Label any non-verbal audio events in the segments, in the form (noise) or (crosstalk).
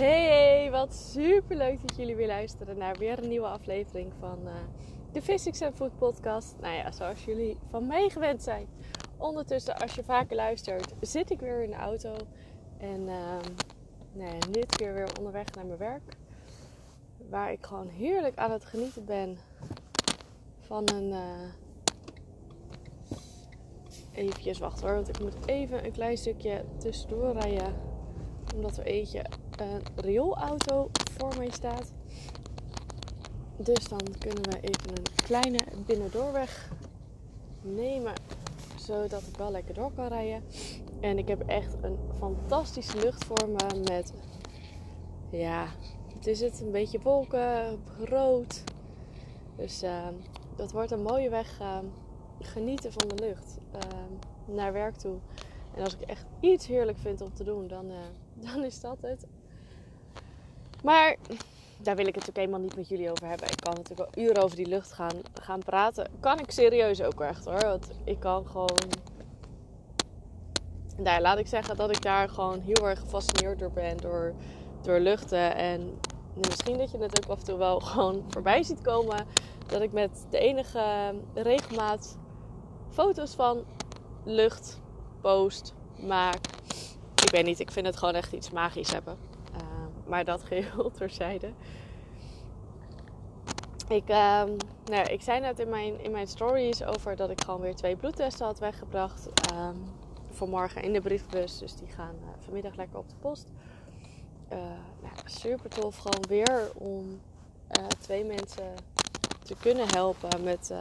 Hey, wat super leuk dat jullie weer luisteren naar weer een nieuwe aflevering van uh, de Physics and Food podcast. Nou ja, zoals jullie van mij gewend zijn. Ondertussen, als je vaker luistert, zit ik weer in de auto. En uh, dit keer weer onderweg naar mijn werk. Waar ik gewoon heerlijk aan het genieten ben van een... Uh... Even wachten hoor, want ik moet even een klein stukje tussendoor rijden. Omdat er eentje een rioolauto voor mij staat. Dus dan kunnen we even een kleine binnendoorweg nemen. Zodat ik wel lekker door kan rijden. En ik heb echt een fantastische lucht voor me met... Ja, het is het. Een beetje wolken, rood. Dus uh, dat wordt een mooie weg. Uh, genieten van de lucht. Uh, naar werk toe. En als ik echt iets heerlijk vind om te doen, dan, (laughs) dan is dat het. Maar daar wil ik het ook helemaal niet met jullie over hebben. Ik kan natuurlijk wel uren over die lucht gaan, gaan praten. Kan ik serieus ook echt hoor. Want ik kan gewoon. Nou, laat ik zeggen dat ik daar gewoon heel erg gefascineerd door ben. Door, door luchten. En misschien dat je het ook af en toe wel (laughs) gewoon voorbij ziet komen. Dat ik met de enige regelmaat foto's van lucht post, maak. Ik weet niet, ik vind het gewoon echt iets magisch hebben. Maar dat geheel (laughs) terzijde. Ik, um, nou, ik zei net in mijn, in mijn stories over dat ik gewoon weer twee bloedtesten had weggebracht. Um, voor morgen in de briefbus. Dus die gaan uh, vanmiddag lekker op de post. Uh, nou, super tof. Gewoon weer om uh, twee mensen te kunnen helpen met,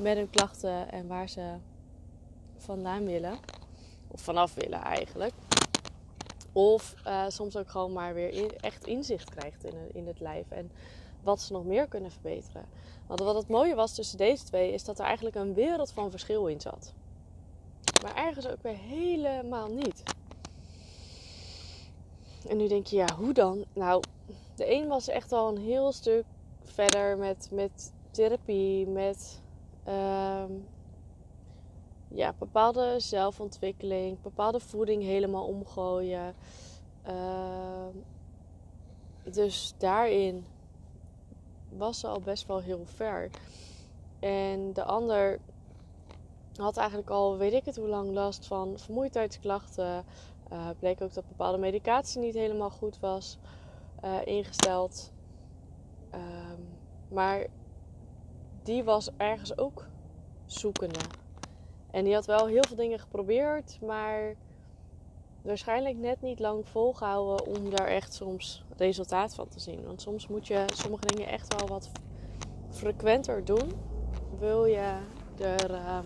met hun klachten en waar ze vandaan willen. Of vanaf willen eigenlijk. Of uh, soms ook gewoon maar weer in, echt inzicht krijgt in, in het lijf. En wat ze nog meer kunnen verbeteren. Want wat het mooie was tussen deze twee is dat er eigenlijk een wereld van verschil in zat. Maar ergens ook weer helemaal niet. En nu denk je, ja, hoe dan? Nou, de een was echt al een heel stuk verder met, met therapie, met uh, ja, bepaalde zelfontwikkeling, bepaalde voeding helemaal omgooien. Uh, dus daarin was ze al best wel heel ver. En de ander had eigenlijk al, weet ik het hoe lang, last van vermoeidheidsklachten. Uh, bleek ook dat bepaalde medicatie niet helemaal goed was uh, ingesteld. Uh, maar die was ergens ook zoekende. En die had wel heel veel dingen geprobeerd, maar waarschijnlijk net niet lang volgehouden om daar echt soms resultaat van te zien. Want soms moet je sommige dingen echt wel wat frequenter doen. Wil je er uh,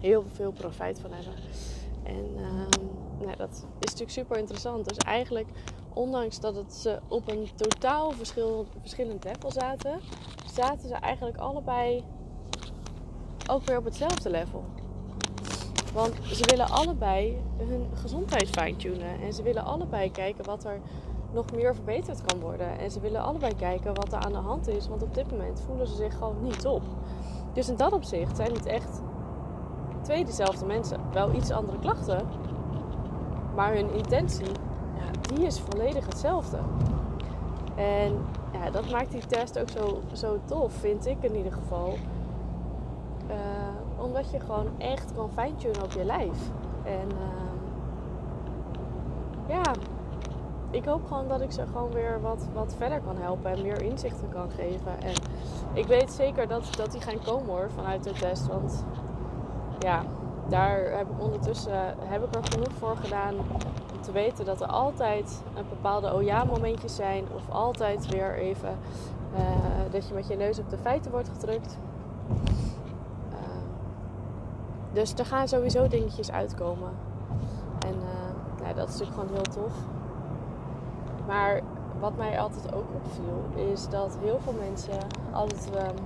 heel veel profijt van hebben. En uh, nou, dat is natuurlijk super interessant. Dus eigenlijk, ondanks dat het ze op een totaal verschil, verschillend level zaten, zaten ze eigenlijk allebei ook weer op hetzelfde level. Want ze willen allebei hun gezondheid fine-tunen. En ze willen allebei kijken wat er nog meer verbeterd kan worden. En ze willen allebei kijken wat er aan de hand is. Want op dit moment voelen ze zich gewoon niet op. Dus in dat opzicht zijn het echt twee dezelfde mensen. Wel iets andere klachten. Maar hun intentie, ja, die is volledig hetzelfde. En ja, dat maakt die test ook zo, zo tof, vind ik in ieder geval. Uh, omdat je gewoon echt kan fine-tunen op je lijf. En uh, ja, ik hoop gewoon dat ik ze gewoon weer wat, wat verder kan helpen en meer inzichten kan geven. En ik weet zeker dat, dat die gaan komen hoor vanuit de test. Want ja, daar heb ik ondertussen heb ik er genoeg voor gedaan om te weten dat er altijd een bepaalde oh ja momentjes zijn. Of altijd weer even uh, dat je met je neus op de feiten wordt gedrukt. Dus er gaan sowieso dingetjes uitkomen. En nou, dat is natuurlijk gewoon heel tof. Maar wat mij altijd ook opviel, is dat heel veel mensen altijd um,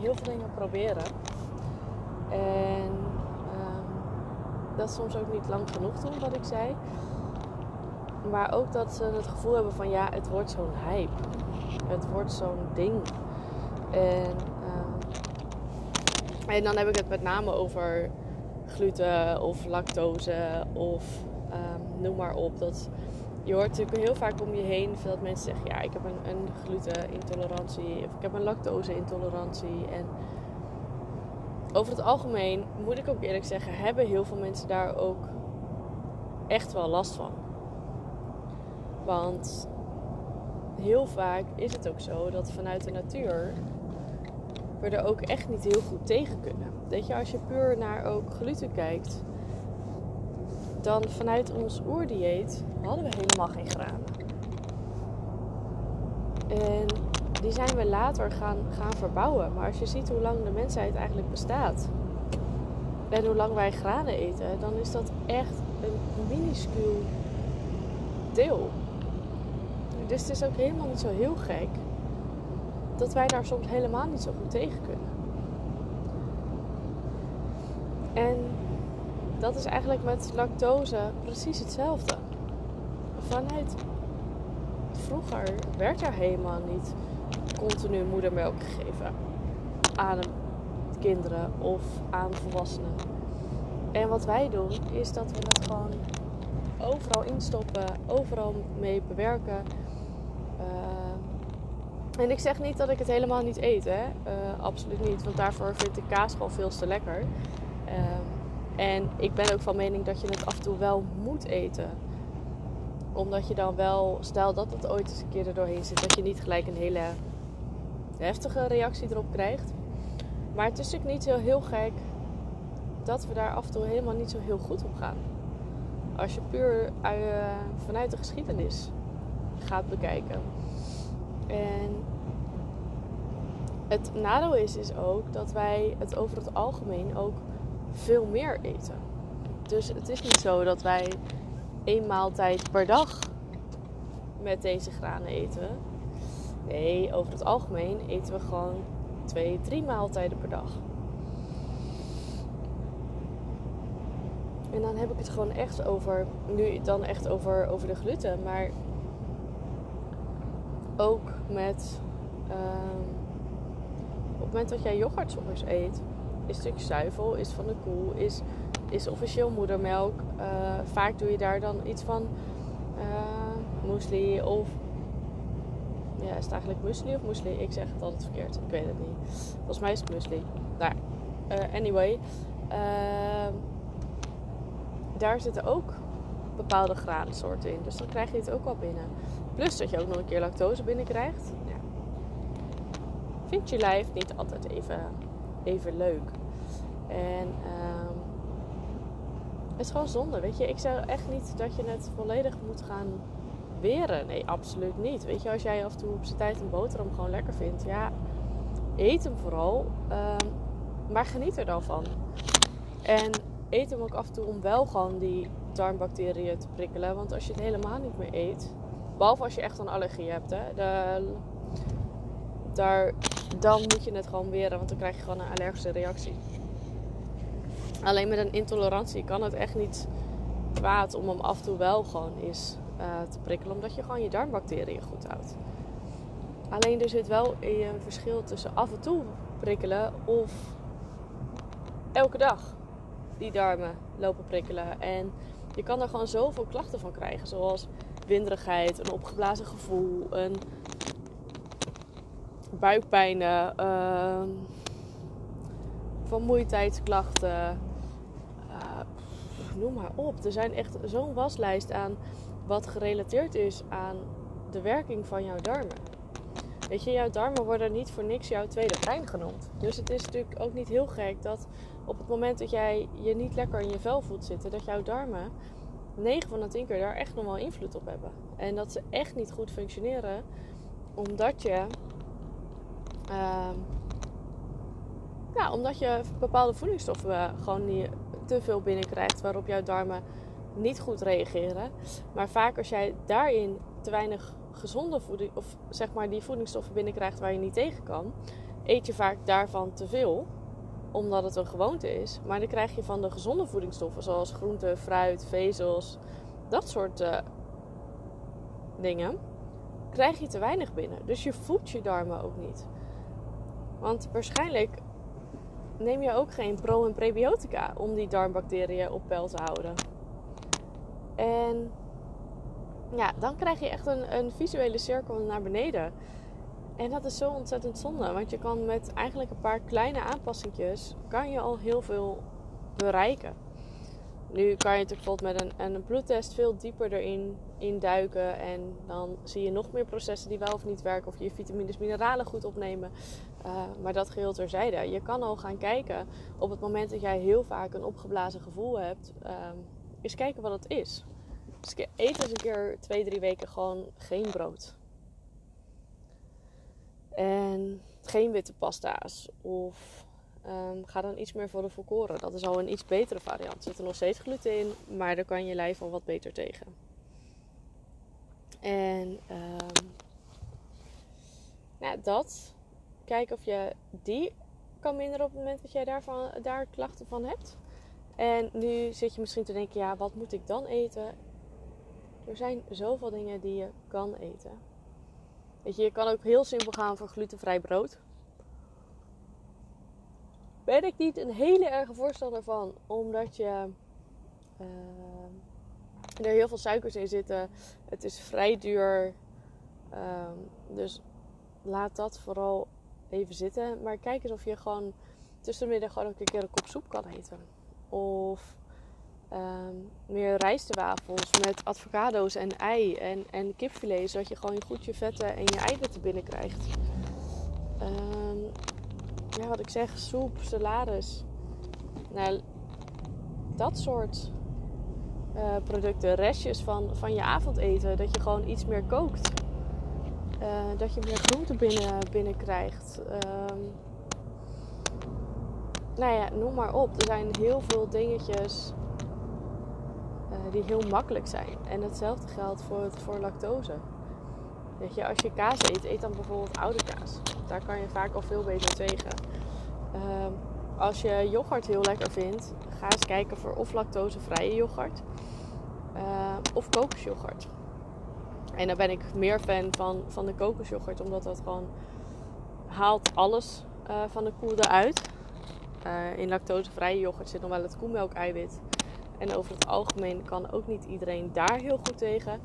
heel veel dingen proberen. En um, dat soms ook niet lang genoeg doen, wat ik zei. Maar ook dat ze het gevoel hebben van ja, het wordt zo'n hype. Het wordt zo'n ding. En, uh, en dan heb ik het met name over gluten of lactose of um, noem maar op. Dat je hoort natuurlijk heel vaak om je heen dat mensen zeggen: ja, ik heb een, een glutenintolerantie of ik heb een lactose-intolerantie. En over het algemeen moet ik ook eerlijk zeggen, hebben heel veel mensen daar ook echt wel last van. Want heel vaak is het ook zo dat vanuit de natuur we er ook echt niet heel goed tegen kunnen. Weet je, als je puur naar ook gluten kijkt, dan vanuit ons oerdieet hadden we helemaal geen granen. En die zijn we later gaan, gaan verbouwen. Maar als je ziet hoe lang de mensheid eigenlijk bestaat en hoe lang wij granen eten, dan is dat echt een minuscuul deel. Dus het is ook helemaal niet zo heel gek dat wij daar soms helemaal niet zo goed tegen kunnen. En dat is eigenlijk met lactose precies hetzelfde. Vanuit vroeger werd er helemaal niet continu moedermelk gegeven aan kinderen of aan volwassenen. En wat wij doen is dat we het gewoon overal instoppen, overal mee bewerken. En ik zeg niet dat ik het helemaal niet eet, hè? Uh, absoluut niet, want daarvoor vind ik kaas gewoon veel te lekker. Uh, en ik ben ook van mening dat je het af en toe wel moet eten. Omdat je dan wel, stel dat het ooit eens een keer er doorheen zit, dat je niet gelijk een hele heftige reactie erop krijgt. Maar het is natuurlijk niet zo heel gek dat we daar af en toe helemaal niet zo heel goed op gaan. Als je puur uh, vanuit de geschiedenis gaat bekijken. En het nadeel is, is ook dat wij het over het algemeen ook veel meer eten. Dus het is niet zo dat wij één maaltijd per dag met deze granen eten. Nee, over het algemeen eten we gewoon twee, drie maaltijden per dag. En dan heb ik het gewoon echt over, nu dan echt over, over de gluten, maar ook met um, op het moment dat jij yoghurtsoppers eet, is stuk zuivel, is van de koe, is, is officieel moedermelk. Uh, vaak doe je daar dan iets van uh, muesli of ja, is het eigenlijk muesli of muesli? Ik zeg het altijd verkeerd. Ik weet het niet. Volgens mij is het muesli. Nou, uh, anyway. Uh, daar zitten ook bepaalde graansoorten in. Dus dan krijg je het ook wel binnen. Plus dat je ook nog een keer lactose binnenkrijgt. Ja. Vindt je lijf niet altijd even, even leuk. En um, het is gewoon zonde, weet je. Ik zeg echt niet dat je het volledig moet gaan weren. Nee, absoluut niet. Weet je, als jij af en toe op zijn tijd een boterham gewoon lekker vindt, ja, eet hem vooral. Um, maar geniet er dan van. En eet hem ook af en toe om wel gewoon die darmbacteriën te prikkelen. Want als je het helemaal niet meer eet, behalve als je echt een allergie hebt, hè, de, daar, dan moet je het gewoon weren, want dan krijg je gewoon een allergische reactie. Alleen met een intolerantie kan het echt niet kwaad om hem af en toe wel gewoon eens uh, te prikkelen, omdat je gewoon je darmbacteriën goed houdt. Alleen er zit wel een verschil tussen af en toe prikkelen of elke dag die darmen lopen prikkelen. En je kan er gewoon zoveel klachten van krijgen, zoals winderigheid, een opgeblazen gevoel, een buikpijnen, uh, vermoeidheidsklachten. Uh, noem maar op. Er zijn echt zo'n waslijst aan wat gerelateerd is aan de werking van jouw darmen. Weet je, jouw darmen worden niet voor niks jouw tweede brein genoemd. Dus het is natuurlijk ook niet heel gek dat op het moment dat jij je niet lekker in je vel voelt zitten, dat jouw darmen 9 van de 10 keer daar echt nog wel invloed op hebben. En dat ze echt niet goed functioneren, omdat je. Uh, ja, omdat je bepaalde voedingsstoffen gewoon niet te veel binnenkrijgt, waarop jouw darmen niet goed reageren. Maar vaak als jij daarin te weinig gezonde voeding, of zeg maar die voedingsstoffen binnenkrijgt waar je niet tegen kan, eet je vaak daarvan te veel, omdat het een gewoonte is. Maar dan krijg je van de gezonde voedingsstoffen, zoals groente, fruit, vezels, dat soort uh, dingen, krijg je te weinig binnen. Dus je voedt je darmen ook niet. Want waarschijnlijk neem je ook geen pro- en prebiotica om die darmbacteriën op peil te houden. En ja, dan krijg je echt een, een visuele cirkel naar beneden. En dat is zo ontzettend zonde. Want je kan met eigenlijk een paar kleine aanpassingjes... kan je al heel veel bereiken. Nu kan je natuurlijk bijvoorbeeld met een, een bloedtest veel dieper erin induiken. En dan zie je nog meer processen die wel of niet werken. Of je vitamines, mineralen goed opnemen. Uh, maar dat geheel terzijde. Je kan al gaan kijken op het moment dat jij heel vaak een opgeblazen gevoel hebt. Uh, eens kijken wat het is. Dus eet eens een keer twee, drie weken gewoon geen brood. En geen witte pasta's. Of um, ga dan iets meer voor de volkoren. Dat is al een iets betere variant. Er zit er nog steeds gluten in, maar daar kan je lijf al wat beter tegen. En um, nou, dat. Kijk of je die kan minderen op het moment dat jij daarvan, daar klachten van hebt. En nu zit je misschien te denken, ja, wat moet ik dan eten? Er zijn zoveel dingen die je kan eten. Weet je, je kan ook heel simpel gaan voor glutenvrij brood. Ben ik niet een hele erge voorstander van, omdat je uh, er heel veel suikers in zitten. Het is vrij duur. Uh, dus laat dat vooral even zitten. Maar kijk eens of je gewoon tussen de middag gewoon ook een keer een kop soep kan eten. Of um, meer rijstewafels met avocado's en ei en, en kipfilet. Zodat je gewoon goed je vetten en je eiwitten binnenkrijgt. Um, ja, wat ik zeg, soep, salades. Nou, dat soort uh, producten, restjes van, van je avondeten. Dat je gewoon iets meer kookt. Uh, dat je meer groente binnen, binnenkrijgt. Um, nou ja, noem maar op. Er zijn heel veel dingetjes die heel makkelijk zijn. En hetzelfde geldt voor, voor lactose. Weet je, als je kaas eet, eet dan bijvoorbeeld oude kaas. Daar kan je vaak al veel beter tegen. Uh, als je yoghurt heel lekker vindt, ga eens kijken voor of lactosevrije yoghurt uh, of kokosyoghurt. En dan ben ik meer fan van, van de kokosyoghurt, omdat dat gewoon haalt alles uh, van de koe eruit. Uh, in lactosevrije yoghurt zit nog wel het koemelk-eiwit. En over het algemeen kan ook niet iedereen daar heel goed tegen.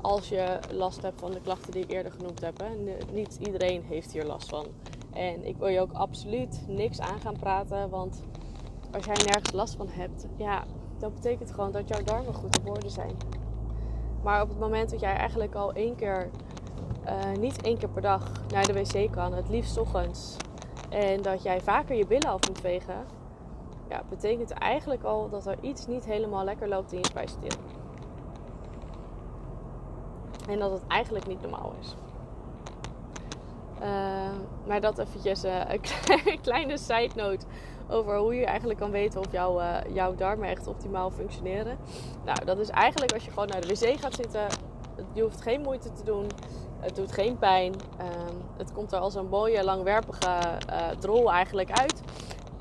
Als je last hebt van de klachten die ik eerder genoemd heb. Hè. Niet iedereen heeft hier last van. En ik wil je ook absoluut niks aan gaan praten. Want als jij nergens last van hebt, ja, dat betekent gewoon dat jouw darmen goed op orde zijn. Maar op het moment dat jij eigenlijk al één keer, uh, niet één keer per dag naar de wc kan, het liefst ochtends. En dat jij vaker je billen af moet vegen, ja, betekent eigenlijk al dat er iets niet helemaal lekker loopt in je spijsvertering. En dat het eigenlijk niet normaal is. Uh, maar dat eventjes uh, een (laughs) kleine side note over hoe je eigenlijk kan weten of jouw, uh, jouw darmen echt optimaal functioneren. Nou, dat is eigenlijk als je gewoon naar de wc gaat zitten. Je hoeft geen moeite te doen. Het doet geen pijn. Um, het komt er als een mooie, langwerpige drol eigenlijk uit.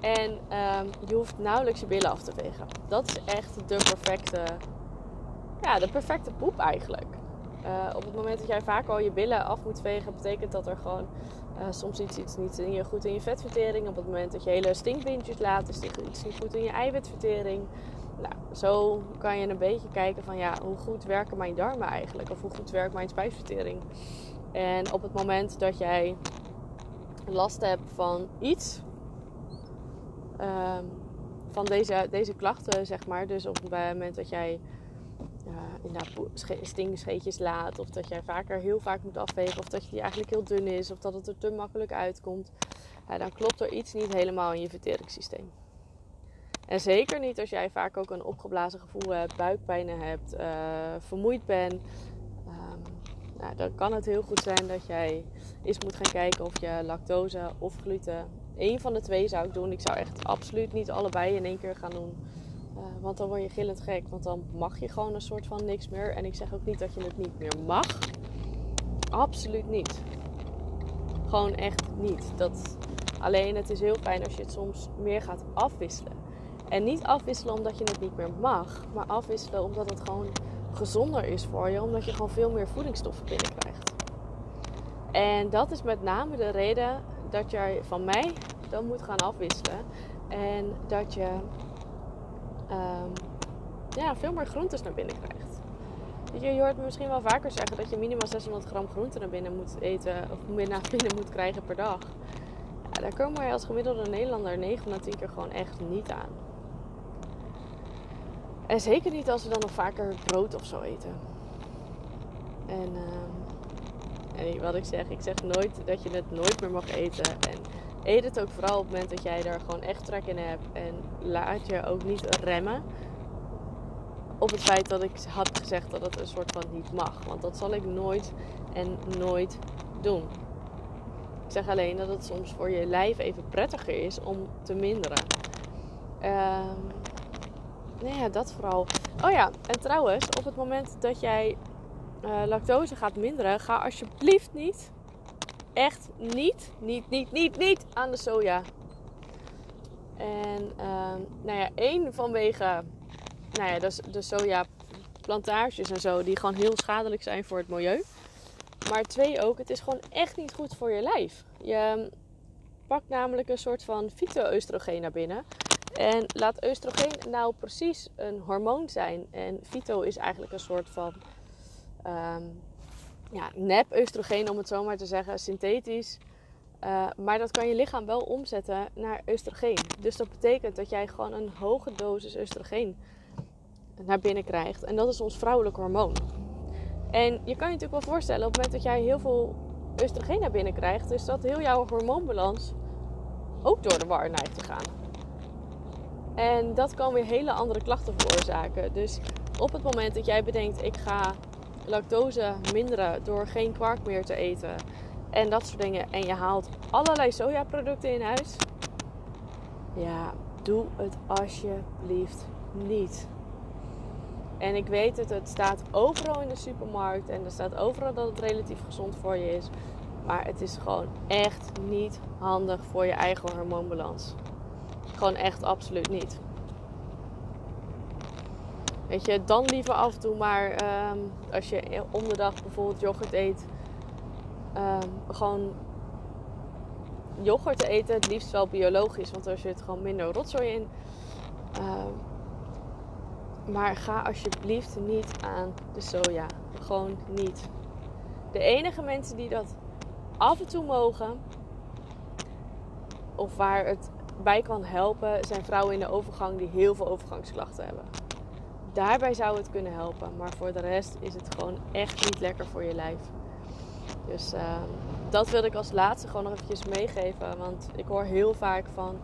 En um, je hoeft nauwelijks je billen af te vegen. Dat is echt de perfecte, ja, de perfecte poep eigenlijk. Uh, op het moment dat jij vaak al je billen af moet vegen, betekent dat er gewoon uh, soms iets, iets niet in je, goed in je vetvertering. Op het moment dat je hele stinkbindjes laat, is iets niet goed in je eiwitvertering. Nou, zo kan je een beetje kijken van ja, hoe goed werken mijn darmen eigenlijk? Of hoe goed werkt mijn spijsvertering? En op het moment dat jij last hebt van iets, um, van deze, deze klachten, zeg maar. Dus op het moment dat jij uh, inderdaad stinkscheetjes laat, of dat jij vaker heel vaak moet afwegen, of dat je die eigenlijk heel dun is, of dat het er te makkelijk uitkomt, dan klopt er iets niet helemaal in je verteringssysteem. En zeker niet als jij vaak ook een opgeblazen gevoel hebt, buikpijnen hebt, uh, vermoeid bent. Um, nou, dan kan het heel goed zijn dat jij eens moet gaan kijken of je lactose of gluten Eén van de twee zou ik doen. Ik zou echt absoluut niet allebei in één keer gaan doen. Uh, want dan word je gillend gek. Want dan mag je gewoon een soort van niks meer. En ik zeg ook niet dat je het niet meer mag. Absoluut niet. Gewoon echt niet. Dat, alleen het is heel fijn als je het soms meer gaat afwisselen. En niet afwisselen omdat je het niet meer mag. Maar afwisselen omdat het gewoon gezonder is voor je. Omdat je gewoon veel meer voedingsstoffen binnenkrijgt. En dat is met name de reden dat jij van mij dan moet gaan afwisselen. En dat je um, ja, veel meer groentes naar binnen krijgt. je, hoort me misschien wel vaker zeggen dat je minimaal 600 gram groente naar binnen moet eten. Of (laughs) naar binnen moet krijgen per dag. Ja, daar komen wij als gemiddelde Nederlander 9 van de 10 keer gewoon echt niet aan. En zeker niet als we dan nog vaker brood of zo eten. En, uh, en wat ik zeg, ik zeg nooit dat je het nooit meer mag eten. En eet het ook vooral op het moment dat jij er gewoon echt trek in hebt. En laat je ook niet remmen op het feit dat ik had gezegd dat het een soort van niet mag. Want dat zal ik nooit en nooit doen. Ik zeg alleen dat het soms voor je lijf even prettiger is om te minderen. Um, nou ja, dat vooral. Oh ja, en trouwens, op het moment dat jij uh, lactose gaat minderen, ga alsjeblieft niet, echt niet, niet, niet, niet, niet aan de soja. En uh, nou ja, één vanwege nou ja, de, de sojaplantages en zo, die gewoon heel schadelijk zijn voor het milieu. Maar twee ook, het is gewoon echt niet goed voor je lijf. Je pakt namelijk een soort van fyto-oestrogeen naar binnen. En laat oestrogeen nou precies een hormoon zijn. En fyto is eigenlijk een soort van um, ja, nep-oestrogeen, om het zo maar te zeggen, synthetisch. Uh, maar dat kan je lichaam wel omzetten naar oestrogeen. Dus dat betekent dat jij gewoon een hoge dosis oestrogeen naar binnen krijgt. En dat is ons vrouwelijk hormoon. En je kan je natuurlijk wel voorstellen, op het moment dat jij heel veel oestrogeen naar binnen krijgt, dus dat heel jouw hormoonbalans ook door de war neigt te gaan. En dat kan weer hele andere klachten veroorzaken. Dus op het moment dat jij bedenkt, ik ga lactose minderen door geen kwark meer te eten en dat soort dingen, en je haalt allerlei sojaproducten in huis, ja, doe het alsjeblieft niet. En ik weet het, het staat overal in de supermarkt en er staat overal dat het relatief gezond voor je is. Maar het is gewoon echt niet handig voor je eigen hormoonbalans. Gewoon echt absoluut niet. Weet je, dan liever af en toe maar ehm, als je om bijvoorbeeld yoghurt eet, um, gewoon yoghurt eten. Het liefst wel biologisch, want er zit gewoon minder rotzooi in. Um, maar ga alsjeblieft niet aan de soja. Gewoon niet. De enige mensen die dat af en toe mogen, of waar het bij kan helpen, zijn vrouwen in de overgang die heel veel overgangsklachten hebben. Daarbij zou het kunnen helpen, maar voor de rest is het gewoon echt niet lekker voor je lijf. Dus uh, dat wilde ik als laatste gewoon nog eventjes meegeven. Want ik hoor heel vaak van,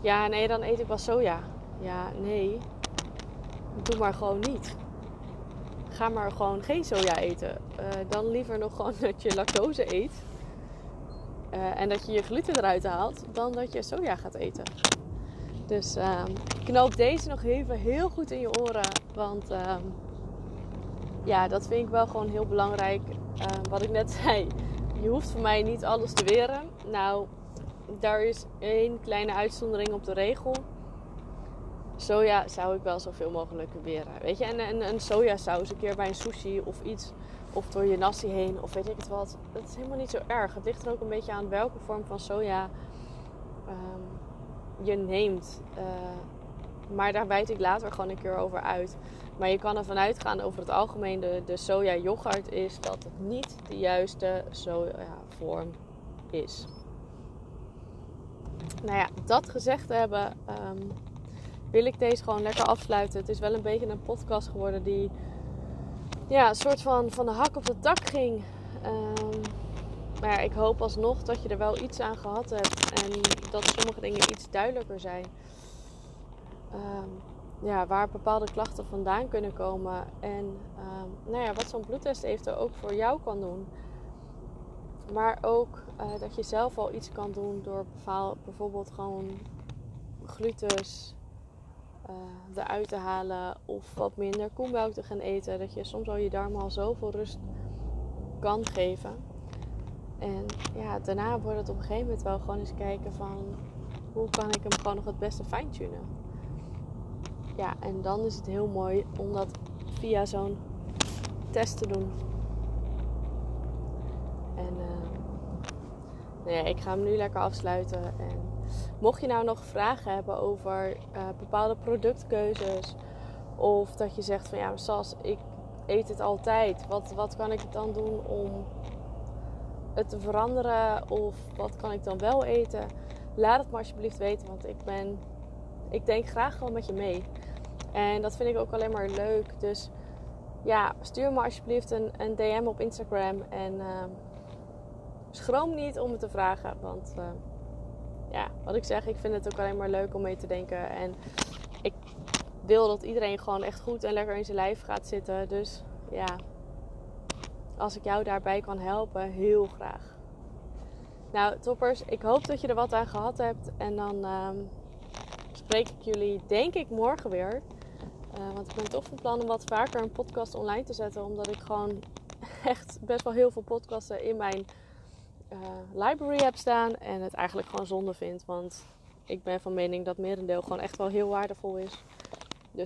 ja nee, dan eet ik wel soja. Ja, nee, doe maar gewoon niet. Ga maar gewoon geen soja eten. Uh, dan liever nog gewoon dat je lactose eet. Uh, en dat je je gluten eruit haalt, dan dat je soja gaat eten. Dus uh, knoop deze nog even heel goed in je oren. Want uh, ja, dat vind ik wel gewoon heel belangrijk. Ehm, wat ik net (laughs) zei, je hoeft voor mij niet alles te weren. Nou, daar is één kleine uitzondering op de regel. Soja zou ik wel zoveel mogelijk weren. Weet je, en, en een sojasaus een keer bij een sushi of iets of door je nasi heen of weet ik het wat. Dat is helemaal niet zo erg. Het ligt er ook een beetje aan welke vorm van soja um, je neemt. Uh, maar daar wijd ik later gewoon een keer over uit. Maar je kan ervan uitgaan over het algemeen de, soja yoghurt is dat het niet de juiste soja vorm is. Nou ja, dat gezegd hebben, um, wil ik deze gewoon lekker afsluiten. Het is wel een beetje een podcast geworden die ja, een soort van van de hak op de tak ging. Um, maar ik hoop alsnog dat je er wel iets aan gehad hebt. En dat sommige dingen iets duidelijker zijn. Um, ja, waar bepaalde klachten vandaan kunnen komen. En um, nou ja, wat zo'n bloedtest eventueel ook voor jou kan doen. Maar ook uh, dat je zelf al iets kan doen door bijvoorbeeld gewoon glutes uh, eruit te halen of wat minder koemelk te gaan eten. Dat je soms al je darmen al zoveel rust kan geven. En ja, daarna wordt het op een gegeven moment wel gewoon eens kijken van hoe kan ik hem gewoon nog het beste fine-tunen. Ja, en dan is het heel mooi om dat via zo'n test te doen. En uh, ik ga hem nu lekker afsluiten. En Mocht je nou nog vragen hebben over uh, bepaalde productkeuzes. Of dat je zegt van ja, zoals ik eet het altijd. Wat, wat kan ik dan doen om het te veranderen? Of wat kan ik dan wel eten? Laat het me alsjeblieft weten, want ik ben, ik denk graag gewoon met je mee. En dat vind ik ook alleen maar leuk. Dus ja, stuur me alsjeblieft een, een DM op Instagram. En uh, schroom niet om me te vragen. Want uh, ja, wat ik zeg, ik vind het ook alleen maar leuk om mee te denken. En ik wil dat iedereen gewoon echt goed en lekker in zijn lijf gaat zitten. Dus ja, als ik jou daarbij kan helpen, heel graag. Nou, toppers, ik hoop dat je er wat aan gehad hebt. En dan um, spreek ik jullie, denk ik, morgen weer. Uh, want ik ben toch van plan om wat vaker een podcast online te zetten. Omdat ik gewoon (laughs) echt best wel heel veel podcasten in mijn uh, library heb staan. En het eigenlijk gewoon zonde vind. Want ik ben van mening dat merendeel gewoon echt wel heel waardevol is.